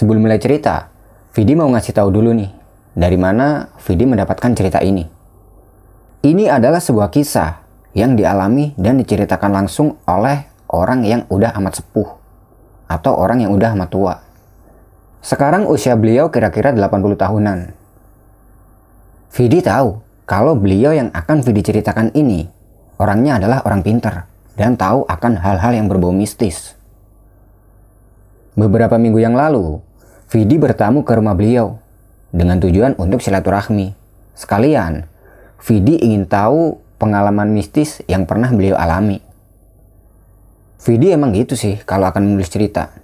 Sebelum mulai cerita, Vidi mau ngasih tahu dulu nih, dari mana Vidi mendapatkan cerita ini. Ini adalah sebuah kisah yang dialami dan diceritakan langsung oleh orang yang udah amat sepuh atau orang yang udah amat tua. Sekarang usia beliau kira-kira 80 tahunan. Vidi tahu kalau beliau yang akan Vidi ceritakan ini orangnya adalah orang pintar dan tahu akan hal-hal yang berbau mistis. Beberapa minggu yang lalu, Vidi bertamu ke rumah beliau dengan tujuan untuk silaturahmi. Sekalian, Vidi ingin tahu pengalaman mistis yang pernah beliau alami. Vidi emang gitu sih kalau akan menulis cerita.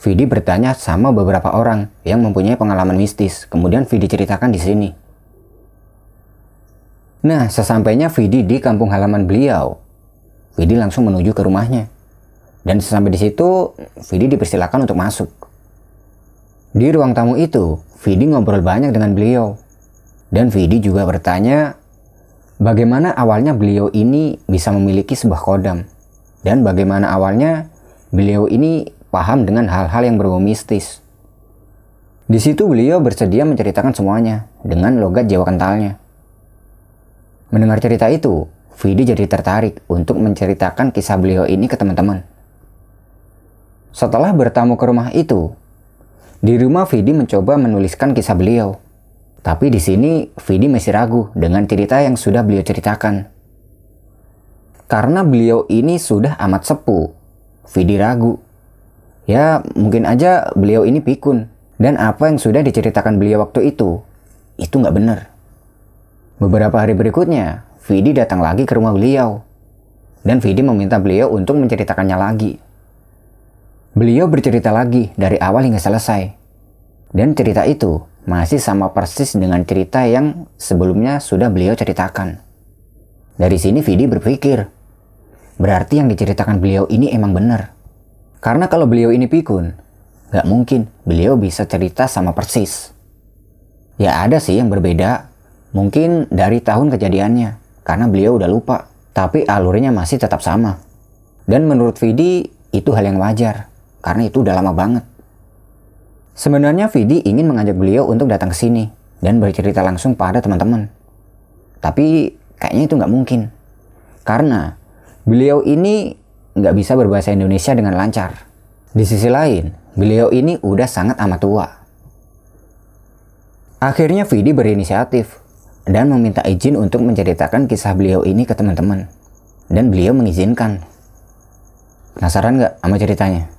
Vidi bertanya sama beberapa orang yang mempunyai pengalaman mistis, kemudian Vidi ceritakan di sini. Nah, sesampainya Vidi di kampung halaman beliau, Vidi langsung menuju ke rumahnya. Dan sesampai di situ, Vidi dipersilakan untuk masuk. Di ruang tamu itu, Vidi ngobrol banyak dengan beliau. Dan Vidi juga bertanya, bagaimana awalnya beliau ini bisa memiliki sebuah kodam. Dan bagaimana awalnya beliau ini paham dengan hal-hal yang berbau mistis. Di situ beliau bersedia menceritakan semuanya dengan logat Jawa kentalnya. Mendengar cerita itu, Vidi jadi tertarik untuk menceritakan kisah beliau ini ke teman-teman. Setelah bertamu ke rumah itu, di rumah Vidi mencoba menuliskan kisah beliau. Tapi di sini Vidi masih ragu dengan cerita yang sudah beliau ceritakan. Karena beliau ini sudah amat sepuh, Vidi ragu. Ya mungkin aja beliau ini pikun. Dan apa yang sudah diceritakan beliau waktu itu, itu nggak benar. Beberapa hari berikutnya, Vidi datang lagi ke rumah beliau. Dan Vidi meminta beliau untuk menceritakannya lagi. Beliau bercerita lagi dari awal hingga selesai. Dan cerita itu masih sama persis dengan cerita yang sebelumnya sudah beliau ceritakan. Dari sini Vidi berpikir, berarti yang diceritakan beliau ini emang benar. Karena kalau beliau ini pikun, gak mungkin beliau bisa cerita sama persis. Ya ada sih yang berbeda, mungkin dari tahun kejadiannya, karena beliau udah lupa. Tapi alurnya masih tetap sama. Dan menurut Vidi, itu hal yang wajar karena itu udah lama banget. Sebenarnya Vidi ingin mengajak beliau untuk datang ke sini dan bercerita langsung pada teman-teman. Tapi kayaknya itu nggak mungkin. Karena beliau ini nggak bisa berbahasa Indonesia dengan lancar. Di sisi lain, beliau ini udah sangat amat tua. Akhirnya Vidi berinisiatif dan meminta izin untuk menceritakan kisah beliau ini ke teman-teman. Dan beliau mengizinkan. Penasaran nggak sama ceritanya?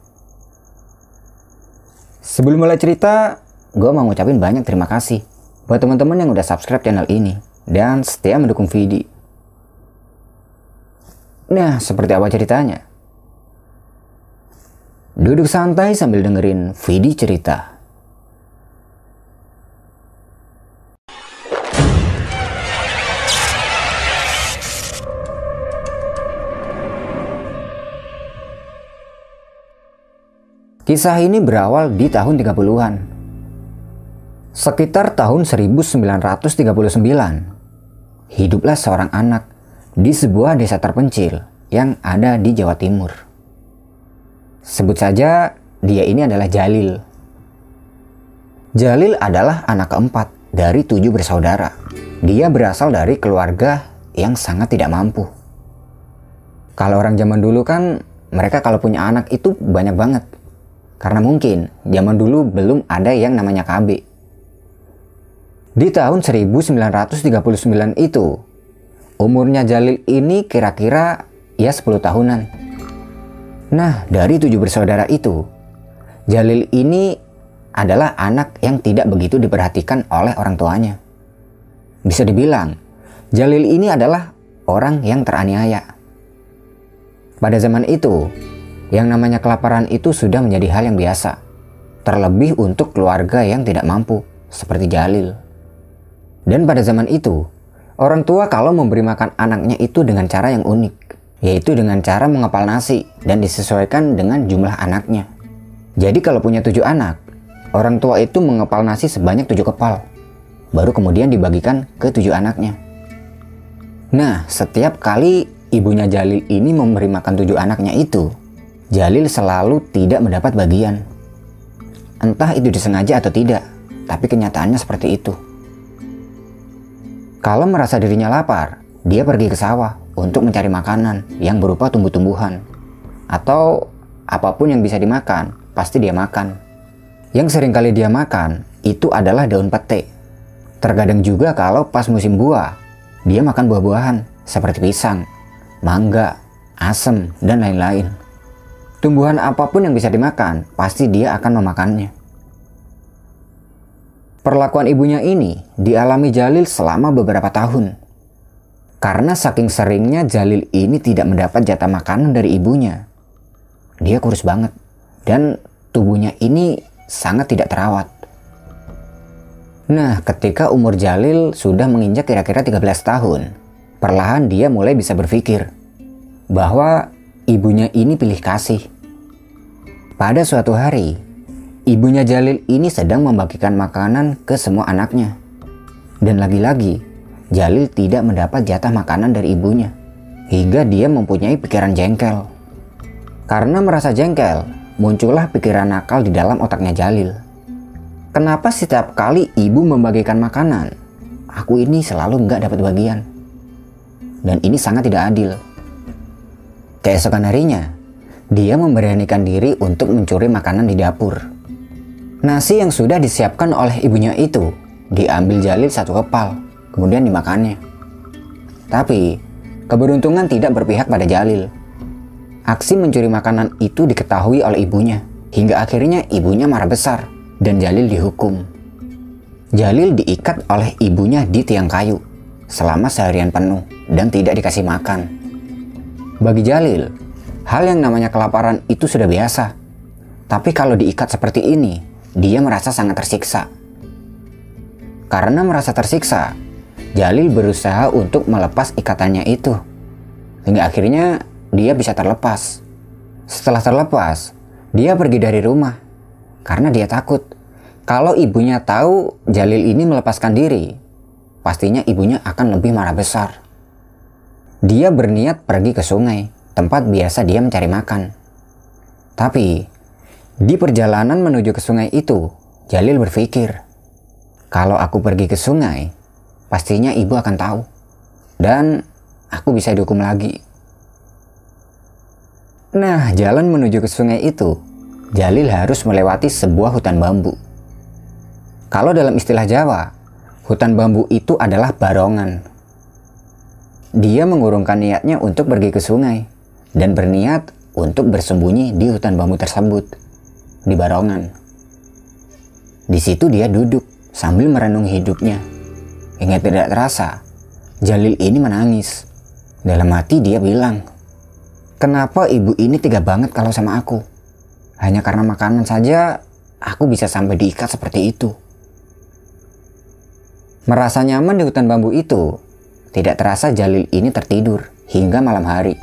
Sebelum mulai cerita, gue mau ngucapin banyak terima kasih buat teman-teman yang udah subscribe channel ini dan setia mendukung Vidi. Nah, seperti apa ceritanya? Duduk santai sambil dengerin Vidi cerita. Kisah ini berawal di tahun 30-an. Sekitar tahun 1939, hiduplah seorang anak di sebuah desa terpencil yang ada di Jawa Timur. Sebut saja dia ini adalah Jalil. Jalil adalah anak keempat dari tujuh bersaudara. Dia berasal dari keluarga yang sangat tidak mampu. Kalau orang zaman dulu kan mereka kalau punya anak itu banyak banget karena mungkin zaman dulu belum ada yang namanya KB. Di tahun 1939 itu, umurnya Jalil ini kira-kira ya 10 tahunan. Nah, dari tujuh bersaudara itu, Jalil ini adalah anak yang tidak begitu diperhatikan oleh orang tuanya. Bisa dibilang, Jalil ini adalah orang yang teraniaya. Pada zaman itu, yang namanya kelaparan itu sudah menjadi hal yang biasa, terlebih untuk keluarga yang tidak mampu, seperti Jalil. Dan pada zaman itu, orang tua kalau memberi makan anaknya itu dengan cara yang unik, yaitu dengan cara mengepal nasi dan disesuaikan dengan jumlah anaknya. Jadi kalau punya tujuh anak, orang tua itu mengepal nasi sebanyak tujuh kepal, baru kemudian dibagikan ke tujuh anaknya. Nah, setiap kali ibunya Jalil ini memberi makan tujuh anaknya itu, Jalil selalu tidak mendapat bagian. Entah itu disengaja atau tidak, tapi kenyataannya seperti itu. Kalau merasa dirinya lapar, dia pergi ke sawah untuk mencari makanan yang berupa tumbuh-tumbuhan. Atau apa pun yang bisa dimakan, pasti dia makan. Yang sering kali dia makan, itu adalah daun pete. Terkadang juga kalau pas musim buah, dia makan buah-buahan seperti pisang, mangga, asem, dan lain-lain. Tumbuhan apa pun yang bisa dimakan, pasti dia akan memakannya. Perlakuan ibunya ini dialami Jalil selama beberapa tahun. Karena saking seringnya Jalil ini tidak mendapat jatah makanan dari ibunya. Dia kurus banget dan tubuhnya ini sangat tidak terawat. Nah, ketika umur Jalil sudah menginjak kira-kira 13 tahun, perlahan dia mulai bisa berpikir bahwa ibunya ini pilih kasih. Pada suatu hari, ibunya Jalil ini sedang membagikan makanan ke semua anaknya. Dan lagi-lagi, Jalil tidak mendapat jatah makanan dari ibunya, hingga dia mempunyai pikiran jengkel. Karena merasa jengkel, muncullah pikiran nakal di dalam otaknya Jalil. Kenapa setiap kali ibu membagikan makanan, aku ini selalu nggak dapat bagian? Dan ini sangat tidak adil. Keesokan harinya, dia memberanikan diri untuk mencuri makanan di dapur. Nasi yang sudah disiapkan oleh ibunya itu diambil Jalil satu kepal kemudian dimakannya. Tapi, keberuntungan tidak berpihak pada Jalil. Aksi mencuri makanan itu diketahui oleh ibunya, hingga akhirnya ibunya marah besar dan Jalil dihukum. Jalil diikat oleh ibunya di tiang kayu selama seharian penuh dan tidak dikasih makan. Bagi Jalil, hal yang namanya kelaparan itu sudah biasa. Tapi kalau diikat seperti ini, dia merasa sangat tersiksa. Karena merasa tersiksa, Jalil berusaha untuk melepas ikatannya itu. Hingga akhirnya dia bisa terlepas. Setelah terlepas, dia pergi dari rumah. Karena dia takut. Kalau ibunya tahu Jalil ini melepaskan diri, pastinya ibunya akan lebih marah besar. Dia berniat pergi ke sungai, tempat biasa dia mencari makan. Tapi, di perjalanan menuju ke sungai itu, Jalil berpikir, kalau aku pergi ke sungai, pastinya ibu akan tahu. Dan aku bisa dihukum lagi. Nah, jalan menuju ke sungai itu, Jalil harus melewati sebuah hutan bambu. Kalau dalam istilah Jawa, hutan bambu itu adalah barongan. Dia mengurungkan niatnya untuk pergi ke sungai dan berniat untuk bersembunyi di hutan bambu tersebut, di barongan. Di situ dia duduk sambil merenung hidupnya Hingga tidak terasa, Jalil ini menangis. Dalam hati dia bilang, Kenapa ibu ini tega banget kalau sama aku? Hanya karena makanan saja, aku bisa sampai diikat seperti itu. Merasa nyaman di hutan bambu itu, tidak terasa Jalil ini tertidur hingga malam hari.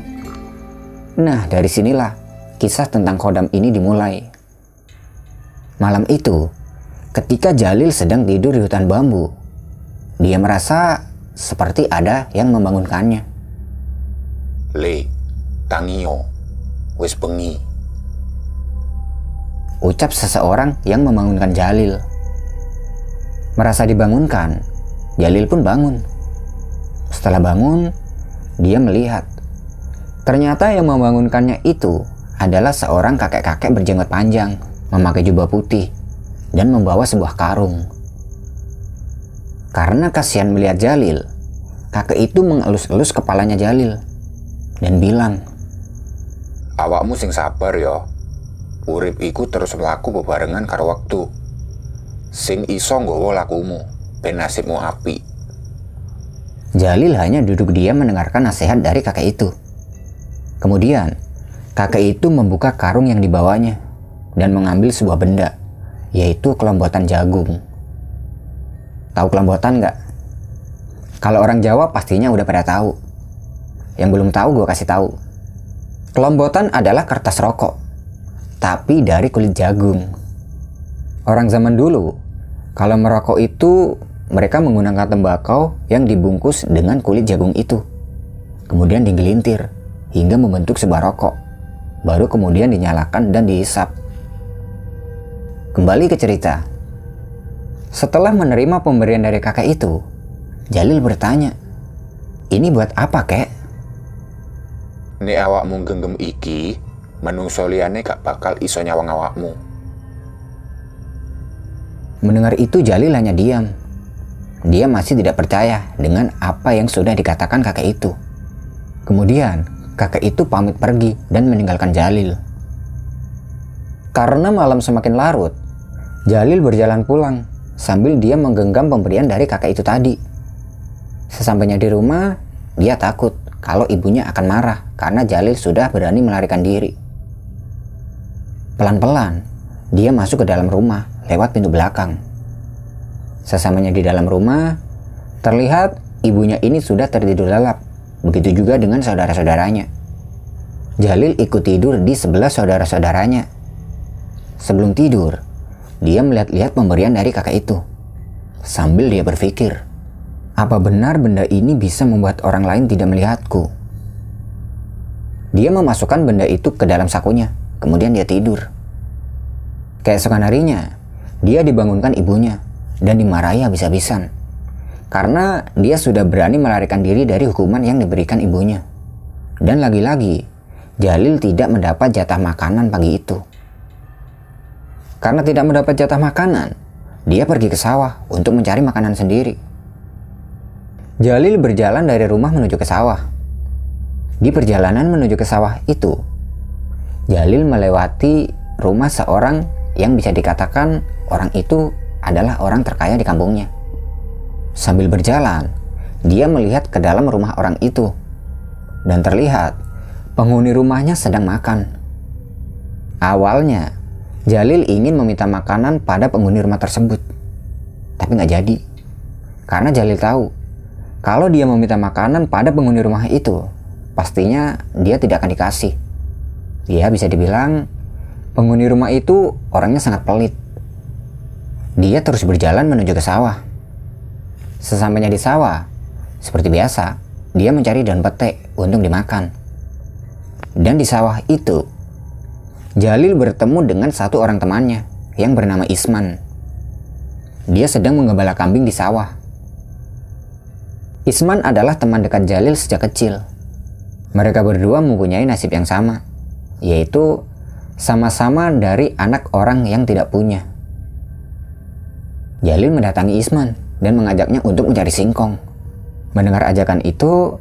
Nah, dari sinilah kisah tentang kodam ini dimulai. Malam itu, ketika Jalil sedang tidur di hutan bambu, dia merasa seperti ada yang membangunkannya. Le, tangio, wis bengi. Ucap seseorang yang membangunkan Jalil. Merasa dibangunkan, Jalil pun bangun. Setelah bangun, dia melihat. Ternyata yang membangunkannya itu adalah seorang kakek-kakek berjenggot panjang, memakai jubah putih, dan membawa sebuah karung. Karena kasihan melihat Jalil, kakek itu mengelus-elus kepalanya Jalil dan bilang, Awakmu sing sabar ya. Urip iku terus melaku bebarengan karo waktu. Sing iso nggawa lakumu, ben nasibmu api. Jalil hanya duduk diam mendengarkan nasihat dari kakek itu. Kemudian, kakek itu membuka karung yang dibawanya dan mengambil sebuah benda, yaitu kelombotan jagung. Tahu kelembotan nggak? Kalau orang Jawa pastinya udah pada tahu. Yang belum tahu gue kasih tahu. Kelombotan adalah kertas rokok, tapi dari kulit jagung. Orang zaman dulu, kalau merokok itu mereka menggunakan tembakau yang dibungkus dengan kulit jagung itu. Kemudian digelintir hingga membentuk sebuah rokok. Baru kemudian dinyalakan dan dihisap. kembali ke cerita. Setelah menerima pemberian dari kakek itu, Jalil bertanya, ini buat apa kek? Nek awakmu genggam iki, menungso liyane gak bakal iso nyawang awakmu. Mendengar itu Jalil hanya diam. Dia masih tidak percaya dengan apa yang sudah dikatakan kakek itu. Kemudian kakek itu pamit pergi dan meninggalkan Jalil. Karena malam semakin larut, Jalil berjalan pulang sambil dia menggenggam pemberian dari kakek itu tadi. Sesampainya di rumah, dia takut kalau ibunya akan marah karena Jalil sudah berani melarikan diri. Pelan-pelan, dia masuk ke dalam rumah lewat pintu belakang. Sesamanya di dalam rumah, terlihat ibunya ini sudah tertidur lelap. Begitu juga dengan saudara-saudaranya. Jalil ikut tidur di sebelah saudara-saudaranya. Sebelum tidur, dia melihat-lihat pemberian dari kakak itu. Sambil dia berpikir, apa benar benda ini bisa membuat orang lain tidak melihatku? Dia memasukkan benda itu ke dalam sakunya, kemudian dia tidur. Keesokan harinya, dia dibangunkan ibunya dan dimarahi habis-habisan. Karena dia sudah berani melarikan diri dari hukuman yang diberikan ibunya. Dan lagi-lagi, Jalil tidak mendapat jatah makanan pagi itu. Karena tidak mendapat jatah makanan, dia pergi ke sawah untuk mencari makanan sendiri. Jalil berjalan dari rumah menuju ke sawah. Di perjalanan menuju ke sawah itu, Jalil melewati rumah seorang yang bisa dikatakan orang itu adalah orang terkaya di kampungnya. Sambil berjalan, dia melihat ke dalam rumah orang itu dan terlihat penghuni rumahnya sedang makan. Awalnya, Jalil ingin meminta makanan pada penghuni rumah tersebut, tapi nggak jadi. Karena Jalil tahu, kalau dia meminta makanan pada penghuni rumah itu, pastinya dia tidak akan dikasih. Dia bisa dibilang penghuni rumah itu orangnya sangat pelit. Dia terus berjalan menuju ke sawah. Sesampainya di sawah, seperti biasa, dia mencari daun petek untuk dimakan. Dan di sawah itu, Jalil bertemu dengan satu orang temannya yang bernama Isman. Dia sedang mengembala kambing di sawah. Isman adalah teman dekat Jalil sejak kecil. Mereka berdua mempunyai nasib yang sama, yaitu sama-sama dari anak orang yang tidak punya. Jalil mendatangi Isman dan mengajaknya untuk mencari singkong. Mendengar ajakan itu,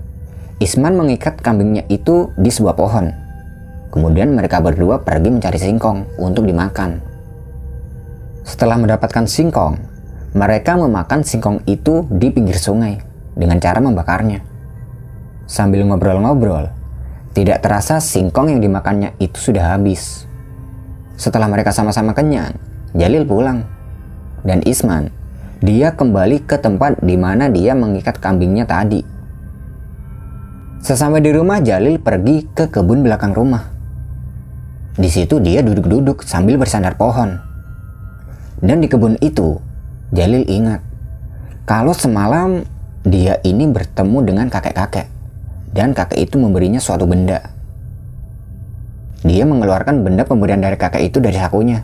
Isman mengikat kambingnya itu di sebuah pohon. Kemudian mereka berdua pergi mencari singkong untuk dimakan. Setelah mendapatkan singkong, mereka memakan singkong itu di pinggir sungai dengan cara membakarnya. Sambil ngobrol-ngobrol, tidak terasa singkong yang dimakannya itu sudah habis. Setelah mereka sama-sama kenyang, Jalil pulang dan Isman, dia kembali ke tempat di mana dia mengikat kambingnya tadi. Sesampai di rumah, Jalil pergi ke kebun belakang rumah. Di situ dia duduk-duduk sambil bersandar pohon. Dan di kebun itu, Jalil ingat kalau semalam dia ini bertemu dengan kakek-kakek dan kakek itu memberinya suatu benda. Dia mengeluarkan benda pemberian dari kakek itu dari sakunya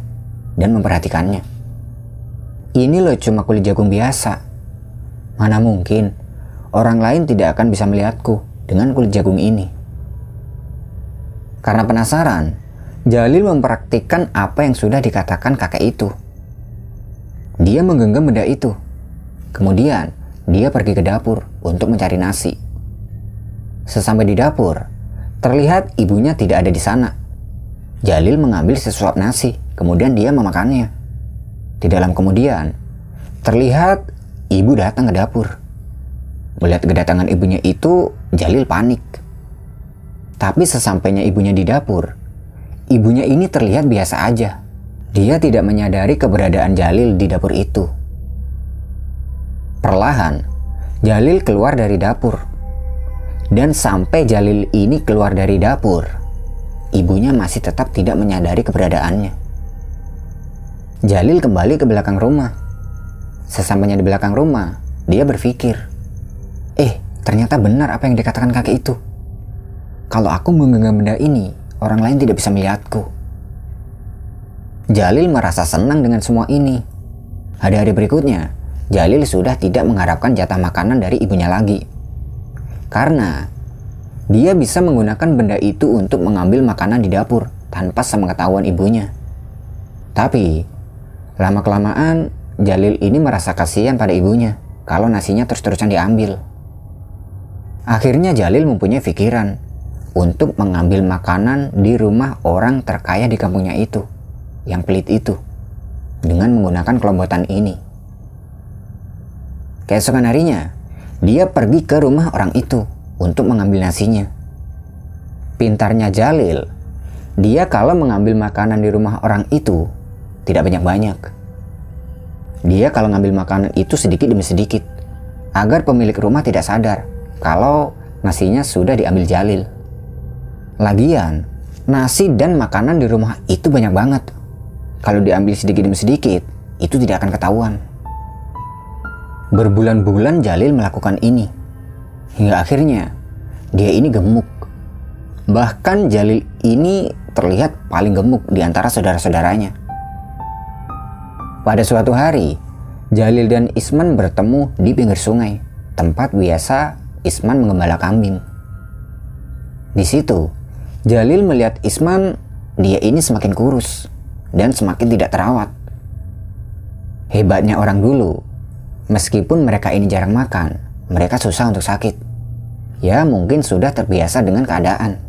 dan memperhatikannya. Ini loh cuma kulit jagung biasa. Mana mungkin orang lain tidak akan bisa melihatku dengan kulit jagung ini. Karena penasaran, Jalil mempraktikkan apa yang sudah dikatakan kakek itu. Dia menggenggam benda itu. Kemudian, dia pergi ke dapur untuk mencari nasi. Sesampai di dapur, terlihat ibunya tidak ada di sana. Jalil mengambil sesuap nasi, kemudian dia memakannya. Di dalam kemudian, terlihat ibu datang ke dapur. Melihat kedatangan ibunya itu, Jalil panik. Tapi sesampainya ibunya di dapur, ibunya ini terlihat biasa aja. Dia tidak menyadari keberadaan Jalil di dapur itu. Perlahan, Jalil keluar dari dapur. Dan sampai Jalil ini keluar dari dapur, ibunya masih tetap tidak menyadari keberadaannya. Jalil kembali ke belakang rumah. Sesampainya di belakang rumah, dia berpikir, Eh, ternyata benar apa yang dikatakan kakek itu. Kalau aku menggenggam benda ini, orang lain tidak bisa melihatku. Jalil merasa senang dengan semua ini. Hari-hari berikutnya, Jalil sudah tidak mengharapkan jatah makanan dari ibunya lagi. Karena dia bisa menggunakan benda itu untuk mengambil makanan di dapur tanpa sepengetahuan ibunya. Tapi, lama-kelamaan Jalil ini merasa kasihan pada ibunya kalau nasinya terus-terusan diambil. Akhirnya Jalil mempunyai pikiran untuk mengambil makanan di rumah orang terkaya di kampungnya itu, yang pelit itu, dengan menggunakan kelombotan ini. Keesokan harinya, dia pergi ke rumah orang itu untuk mengambil nasinya. Pintarnya Jalil, dia kalau mengambil makanan di rumah orang itu tidak banyak-banyak. Dia kalau ngambil makanan itu sedikit demi sedikit, agar pemilik rumah tidak sadar kalau nasinya sudah diambil Jalil. Lagian, nasi dan makanan di rumah itu banyak banget. Kalau diambil sedikit demi sedikit, itu tidak akan ketahuan. Berbulan-bulan Jalil melakukan ini. Hingga akhirnya, dia ini gemuk. Bahkan Jalil ini terlihat paling gemuk di antara saudara-saudaranya. Pada suatu hari, Jalil dan Isman bertemu di pinggir sungai, tempat biasa Isman mengembala kambing. Di situ, Jalil melihat Isman, dia ini semakin kurus dan semakin tidak terawat. Hebatnya orang dulu, meskipun mereka ini jarang makan, mereka susah untuk sakit. Ya mungkin sudah terbiasa dengan keadaan.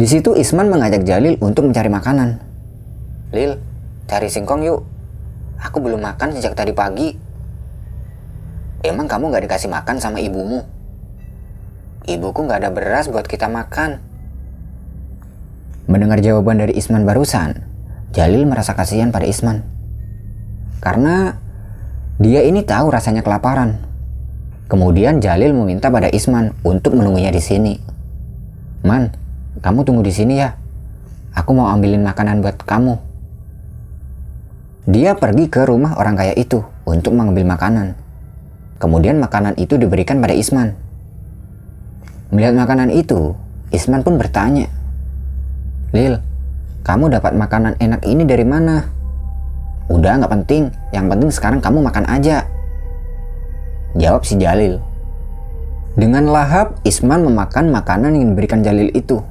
Di situ Isman mengajak Jalil untuk mencari makanan. Lil, cari singkong yuk. Aku belum makan sejak tadi pagi. Emang kamu gak dikasih makan sama ibumu? Ibuku nggak ada beras buat kita makan. Mendengar jawaban dari Isman barusan, Jalil merasa kasihan pada Isman. Karena dia ini tahu rasanya kelaparan. Kemudian Jalil meminta pada Isman untuk menunggunya di sini. Man, kamu tunggu di sini ya. Aku mau ambilin makanan buat kamu. Dia pergi ke rumah orang kaya itu untuk mengambil makanan. Kemudian makanan itu diberikan pada Isman. Melihat makanan itu, Isman pun bertanya, Lil, kamu dapat makanan enak ini dari mana? Udah nggak penting, yang penting sekarang kamu makan aja. Jawab si Jalil. Dengan lahap, Isman memakan makanan yang diberikan Jalil itu.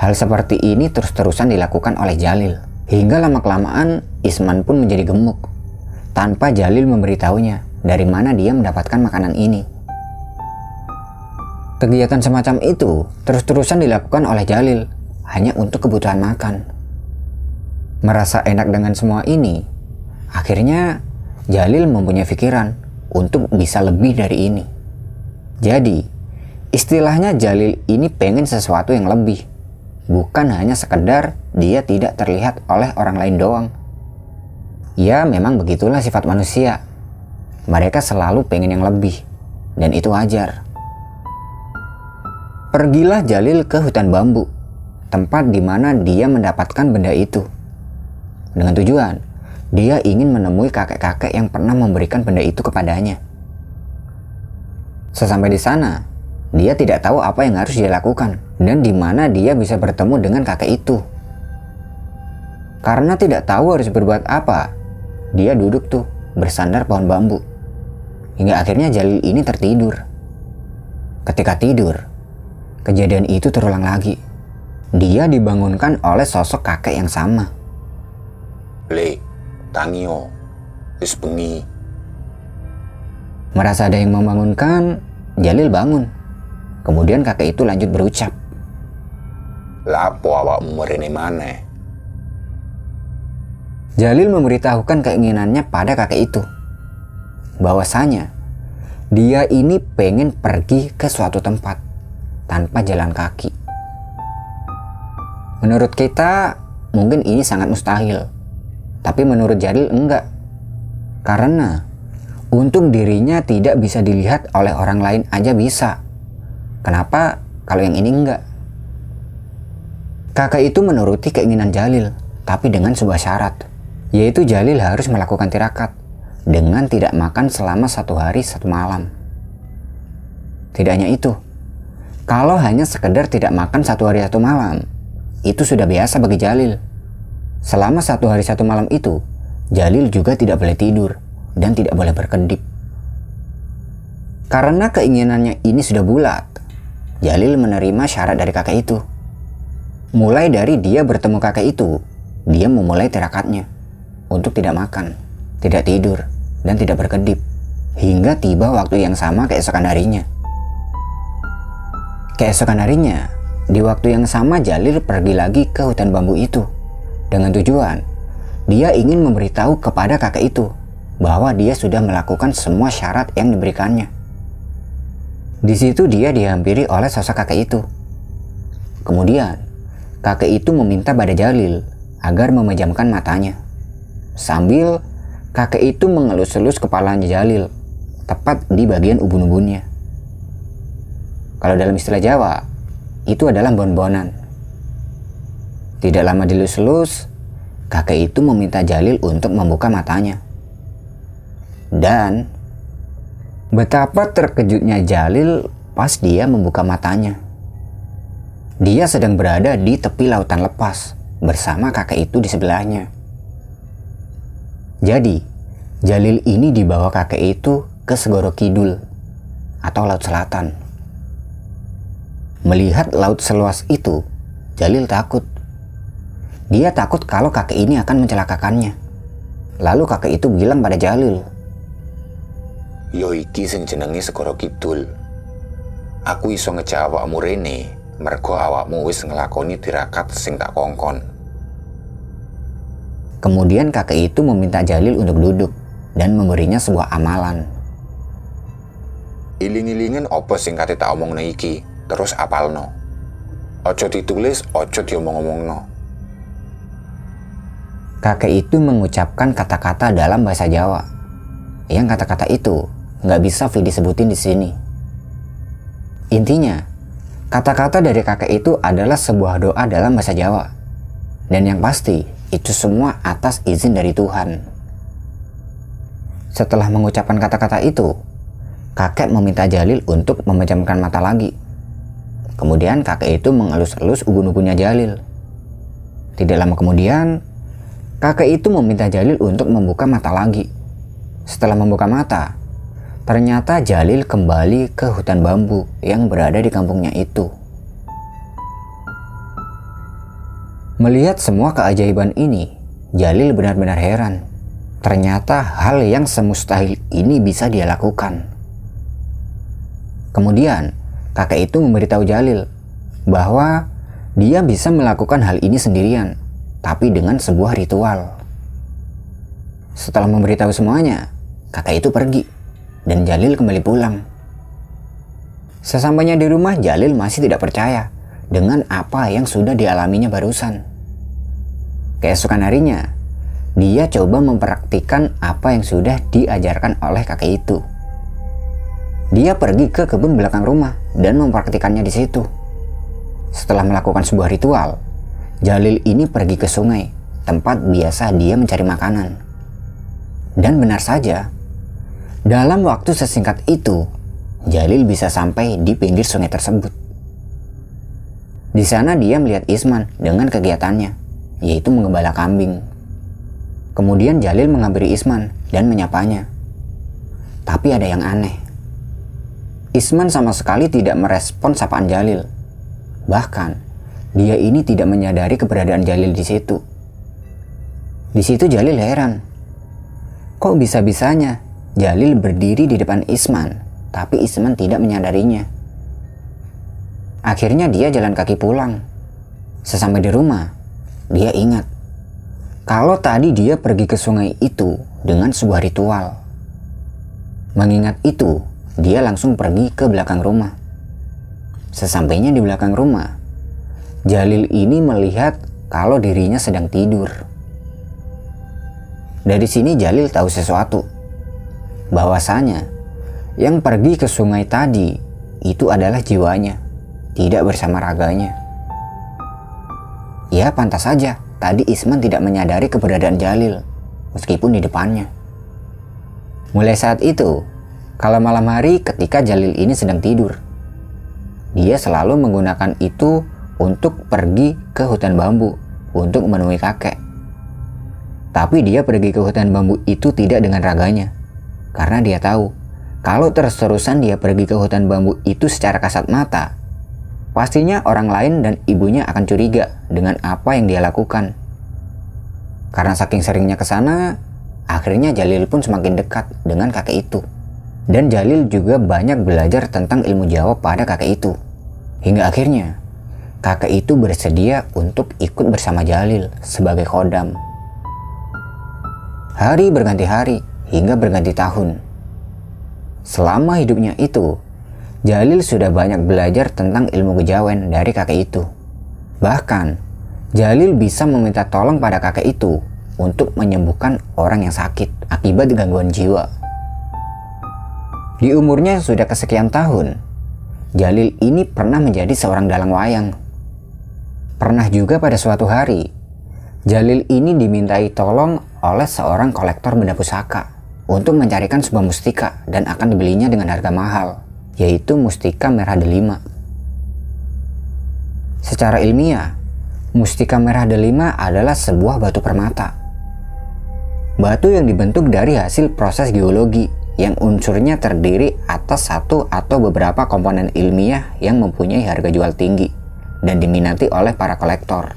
Hal seperti ini terus-terusan dilakukan oleh Jalil. Hingga lama-kelamaan, Isman pun menjadi gemuk. Tanpa Jalil memberitahunya dari mana dia mendapatkan makanan ini. Kegiatan semacam itu terus-terusan dilakukan oleh Jalil hanya untuk kebutuhan makan. Merasa enak dengan semua ini, akhirnya Jalil mempunyai pikiran untuk bisa lebih dari ini. Jadi, istilahnya Jalil ini pengen sesuatu yang lebih, bukan hanya sekedar dia tidak terlihat oleh orang lain doang. Ya, memang begitulah sifat manusia. Mereka selalu pengen yang lebih, dan itu wajar. Pergilah Jalil ke hutan bambu, tempat di mana dia mendapatkan benda itu. Dengan tujuan, dia ingin menemui kakek-kakek yang pernah memberikan benda itu kepadanya. Sesampai di sana, dia tidak tahu apa yang harus dia lakukan dan di mana dia bisa bertemu dengan kakek itu. Karena tidak tahu harus berbuat apa, dia duduk tuh bersandar pohon bambu. Hingga akhirnya Jalil ini tertidur. Ketika tidur, Kejadian itu terulang lagi. Dia dibangunkan oleh sosok kakek yang sama. Le, tangio, wis bengi. Merasa ada yang membangunkan, Jalil bangun. Kemudian kakek itu lanjut berucap. Lapo awakmu merene mana? Jalil memberitahukan keinginannya pada kakek itu. Bahwasanya, dia ini pengen pergi ke suatu tempat tanpa jalan kaki. Menurut kita, mungkin ini sangat mustahil. Tapi menurut Jalil enggak. Karena untuk dirinya tidak bisa dilihat oleh orang lain aja bisa. Kenapa kalau yang ini enggak? Kakak itu menuruti keinginan Jalil, tapi dengan sebuah syarat, yaitu Jalil harus melakukan tirakat dengan tidak makan selama satu hari satu malam. Tidak hanya itu, kalau hanya sekedar tidak makan satu hari satu malam, itu sudah biasa bagi Jalil. Selama satu hari satu malam itu, Jalil juga tidak boleh tidur dan tidak boleh berkedip. Karena keinginannya ini sudah bulat, Jalil menerima syarat dari kakek itu. Mulai dari dia bertemu kakek itu, dia memulai tirakatnya untuk tidak makan, tidak tidur, dan tidak berkedip hingga tiba waktu yang sama keesokan harinya. Keesokan harinya, di waktu yang sama Jalil pergi lagi ke hutan bambu itu dengan tujuan dia ingin memberitahu kepada kakek itu bahwa dia sudah melakukan semua syarat yang diberikannya. Di situ dia dihampiri oleh sosok kakek itu. Kemudian, kakek itu meminta pada Jalil agar memejamkan matanya. Sambil kakek itu mengelus-elus kepalanya Jalil, tepat di bagian ubun-ubunnya. Kalau dalam istilah Jawa, itu adalah bon-bonan. Tidak lama dilus-lus, kakek itu meminta Jalil untuk membuka matanya. Dan betapa terkejutnya Jalil pas dia membuka matanya. Dia sedang berada di tepi lautan lepas bersama kakek itu di sebelahnya. Jadi, Jalil ini dibawa kakek itu ke Segoro Kidul atau Laut Selatan. Melihat laut seluas itu, Jalil takut. Dia takut kalau kakek ini akan mencelakakannya. Lalu kakek itu bilang pada Jalil, Yo iki sing jenenge Segoro Kidul. Aku iso ngejak awakmu rene, mergo awakmu wis ngelakoni tirakat sing tak kongkon. Kemudian kakek itu meminta Jalil untuk duduk dan memberinya sebuah amalan. Iling-ilingen apa sing kate tak omongno iki? terus apalno. Ojo ditulis, ojo diomong-omongno. Kakek itu mengucapkan kata-kata dalam bahasa Jawa. Yang kata-kata itu nggak bisa Vidi sebutin di sini. Intinya, kata-kata dari kakek itu adalah sebuah doa dalam bahasa Jawa. Dan yang pasti, itu semua atas izin dari Tuhan. Setelah mengucapkan kata-kata itu, kakek meminta Jalil untuk memejamkan mata lagi Kemudian kakek itu mengelus-elus ubun-ubunnya Jalil. Tidak lama kemudian, kakek itu meminta Jalil untuk membuka mata lagi. Setelah membuka mata, ternyata Jalil kembali ke hutan bambu yang berada di kampungnya itu. Melihat semua keajaiban ini, Jalil benar-benar heran. Ternyata hal yang semustahil ini bisa dia lakukan. Kemudian, kakek itu memberitahu Jalil bahwa dia bisa melakukan hal ini sendirian, tapi dengan sebuah ritual. Setelah memberitahu semuanya, kakek itu pergi dan Jalil kembali pulang. Sesampainya di rumah, Jalil masih tidak percaya dengan apa yang sudah dialaminya barusan. Keesokan harinya, dia coba mempraktikkan apa yang sudah diajarkan oleh kakek itu. Dia pergi ke kebun belakang rumah dan mempraktikannya di situ. Setelah melakukan sebuah ritual, Jalil ini pergi ke sungai, tempat biasa dia mencari makanan. Dan benar saja, dalam waktu sesingkat itu, Jalil bisa sampai di pinggir sungai tersebut. Di sana dia melihat Isman dengan kegiatannya, yaitu mengembala kambing. Kemudian Jalil menghampiri Isman dan menyapanya. Tapi ada yang aneh. Isman sama sekali tidak merespon sapaan Jalil. Bahkan, dia ini tidak menyadari keberadaan Jalil di situ. Di situ Jalil heran. Kok bisa-bisanya Jalil berdiri di depan Isman, tapi Isman tidak menyadarinya. Akhirnya dia jalan kaki pulang. Sesampai di rumah, dia ingat kalau tadi dia pergi ke sungai itu dengan sebuah ritual. Mengingat itu, dia langsung pergi ke belakang rumah. Sesampainya di belakang rumah, Jalil ini melihat kalau dirinya sedang tidur. Dari sini Jalil tahu sesuatu. Bahwasanya yang pergi ke sungai tadi itu adalah jiwanya, tidak bersama raganya. Ya pantas saja tadi Isman tidak menyadari keberadaan Jalil meskipun di depannya. Mulai saat itu, kalau malam hari ketika Jalil ini sedang tidur, dia selalu menggunakan itu untuk pergi ke hutan bambu untuk menemui kakek Tapi dia pergi ke hutan bambu itu tidak dengan raganya. Karena dia tahu, kalau terus-terusan dia pergi ke hutan bambu itu secara kasat mata, pastinya orang lain dan ibunya akan curiga dengan apa yang dia lakukan. Karena saking seringnya ke sana, akhirnya Jalil pun semakin dekat dengan kakek itu. Dan Jalil juga banyak belajar tentang ilmu Jawa pada kakek itu. Hingga akhirnya, kakek itu bersedia untuk ikut bersama Jalil sebagai kodam. Hari berganti hari hingga berganti tahun. Selama hidupnya itu, Jalil sudah banyak belajar tentang ilmu kejawen dari kakek itu. Bahkan, Jalil bisa meminta tolong pada kakek itu untuk menyembuhkan orang yang sakit akibat gangguan jiwa. Di umurnya sudah kesekian tahun, Jalil ini pernah menjadi seorang dalang wayang. Pernah juga pada suatu hari, Jalil ini dimintai tolong oleh seorang kolektor benda pusaka untuk mencarikan sebuah mustika dan akan dibelinya dengan harga mahal, yaitu mustika merah delima. Secara ilmiah, mustika merah delima adalah sebuah batu permata. Batu yang dibentuk dari hasil proses geologi yang unsurnya terdiri atas satu atau beberapa komponen ilmiah yang mempunyai harga jual tinggi dan diminati oleh para kolektor.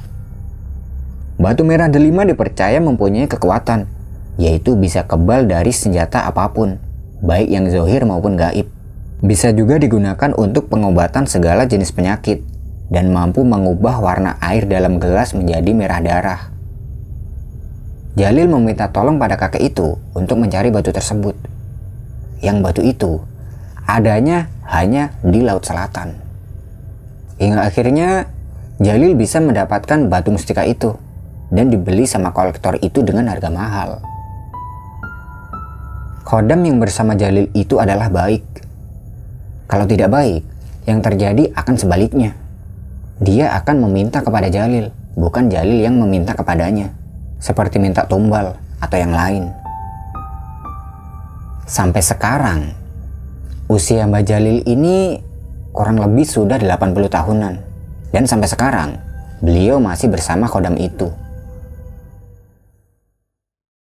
Batu merah delima dipercaya mempunyai kekuatan, yaitu bisa kebal dari senjata apa pun, baik yang zohir maupun gaib. Bisa juga digunakan untuk pengobatan segala jenis penyakit, dan mampu mengubah warna air dalam gelas menjadi merah darah. Jalil meminta tolong pada kakek itu untuk mencari batu tersebut. Yang batu itu adanya hanya di Laut Selatan. Hingga akhirnya Jalil bisa mendapatkan batu mustika itu dan dibeli sama kolektor itu dengan harga mahal. Kodam yang bersama Jalil itu adalah baik. Kalau tidak baik, yang terjadi akan sebaliknya. Dia akan meminta kepada Jalil, bukan Jalil yang meminta kepadanya. Seperti minta tumbal atau yang lain. Sampai sekarang, usia Mbak Jalil ini kurang lebih sudah 80 tahunan. Dan sampai sekarang, beliau masih bersama kodam itu.